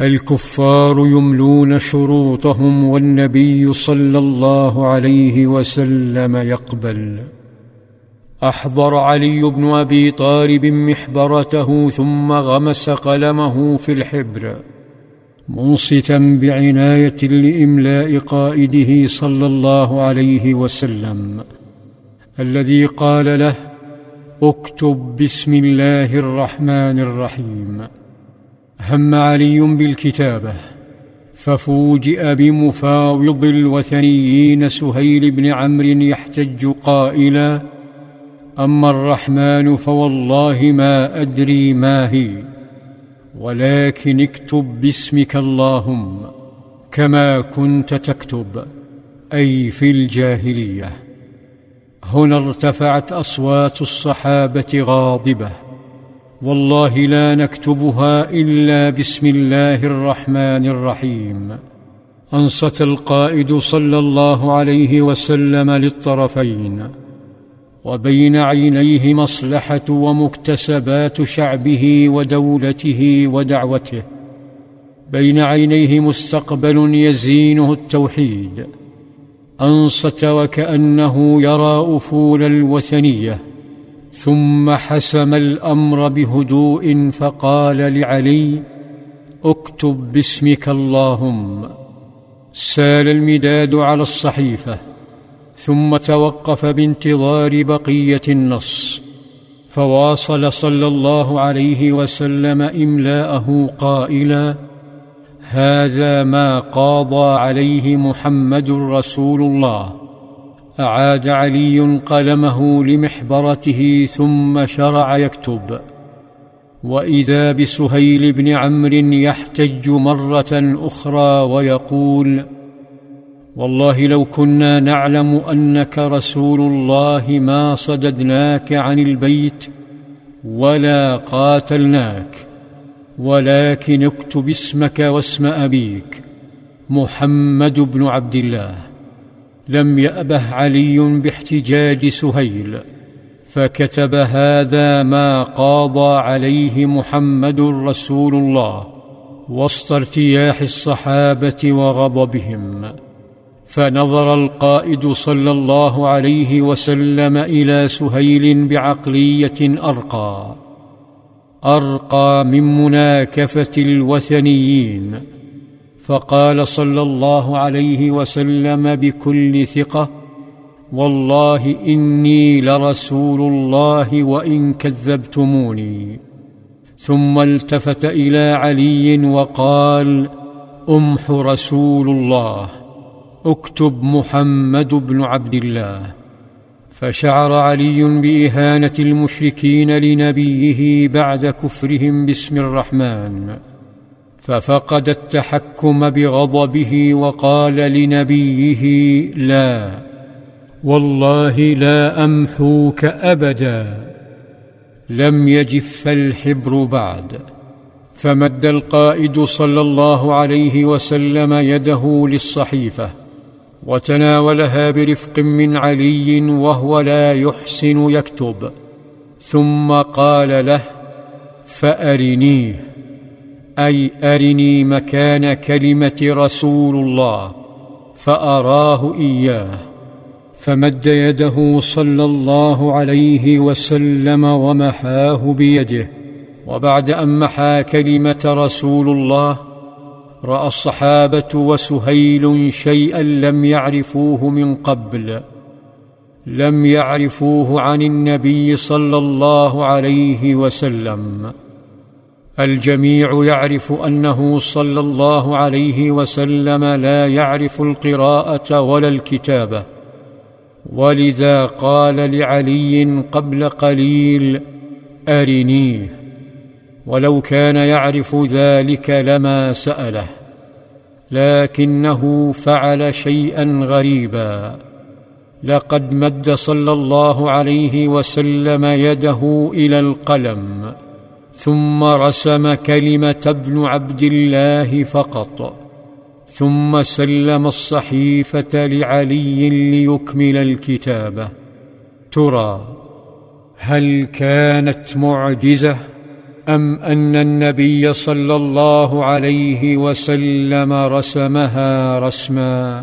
الكفار يملون شروطهم والنبي صلى الله عليه وسلم يقبل. أحضر علي بن أبي طالب محبرته ثم غمس قلمه في الحبر منصتا بعناية لإملاء قائده صلى الله عليه وسلم الذي قال له اكتب بسم الله الرحمن الرحيم. هم علي بالكتابة ففوجئ بمفاوض الوثنيين سهيل بن عمرو يحتج قائلا أما الرحمن فوالله ما أدري ما هي ولكن اكتب باسمك اللهم كما كنت تكتب أي في الجاهلية. هنا ارتفعت أصوات الصحابة غاضبة. والله لا نكتبها إلا بسم الله الرحمن الرحيم. أنصت القائد صلى الله عليه وسلم للطرفين وبين عينيه مصلحة ومكتسبات شعبه ودولته ودعوته بين عينيه مستقبل يزينه التوحيد. أنصت وكأنه يرى أفول الوثنية. ثم حسم الأمر بهدوء فقال لعلي اكتب باسمك اللهم. سال المداد على الصحيفة ثم توقف بانتظار بقية النص فواصل صلى الله عليه وسلم إملاءه قائلا هذا ما قاضى عليه محمد رسول الله. أعاد علي قلمه لمحبرته ثم شرع يكتب. وإذا بسهيل بن عمرو يحتج مرة أخرى ويقول والله لو كنا نعلم أنك رسول الله ما صددناك عن البيت ولا قاتلناك ولكن اكتب اسمك واسم أبيك محمد بن عبد الله. لم يأبه علي باحتجاج سهيل فكتب هذا ما قاضى عليه محمد رسول الله وسط ارتياح الصحابة وغضبهم. فنظر القائد صلى الله عليه وسلم إلى سهيل بعقلية أرقى أرقى من مناكفة الوثنيين. فقال صلى الله عليه وسلم بكل ثقة والله إني لرسول الله وإن كذبتموني. ثم التفت إلى علي وقال أمح رسول الله اكتب محمد بن عبد الله. فشعر علي بإهانة المشركين لنبيه بعد كفرهم باسم الرحمن. ففقد التحكم بغضبه وقال لنبيه لا والله لا أمحوك أبدا لم يجف الحبر بعد فمد القائد صلى الله عليه وسلم يده للصحيفة وتناولها برفق من علي وهو لا يحسن يكتب ثم قال له فأرنيه. أي أرني مكان كلمة رسول الله فأراه إياه فمد يده صلى الله عليه وسلم ومحاه بيده وبعد أن محا كلمة رسول الله رأى الصحابة وسهيل شيئا لم يعرفوه من قبل لم يعرفوه عن النبي صلى الله عليه وسلم. الجميع يعرف أنه صلى الله عليه وسلم لا يعرف القراءة ولا الكتابة. ولذا قال لعلي قبل قليل ارنيه ولو كان يعرف ذلك لما سأله. لكنه فعل شيئا غريبا. لقد مد صلى الله عليه وسلم يده إلى القلم. ثم رسم كلمة ابن عبد الله فقط. ثم سلم الصحيفة لعلي ليكمل الكتابه ترى هل كانت معجزة أم أن النبي صلى الله عليه وسلم رسمها رسما؟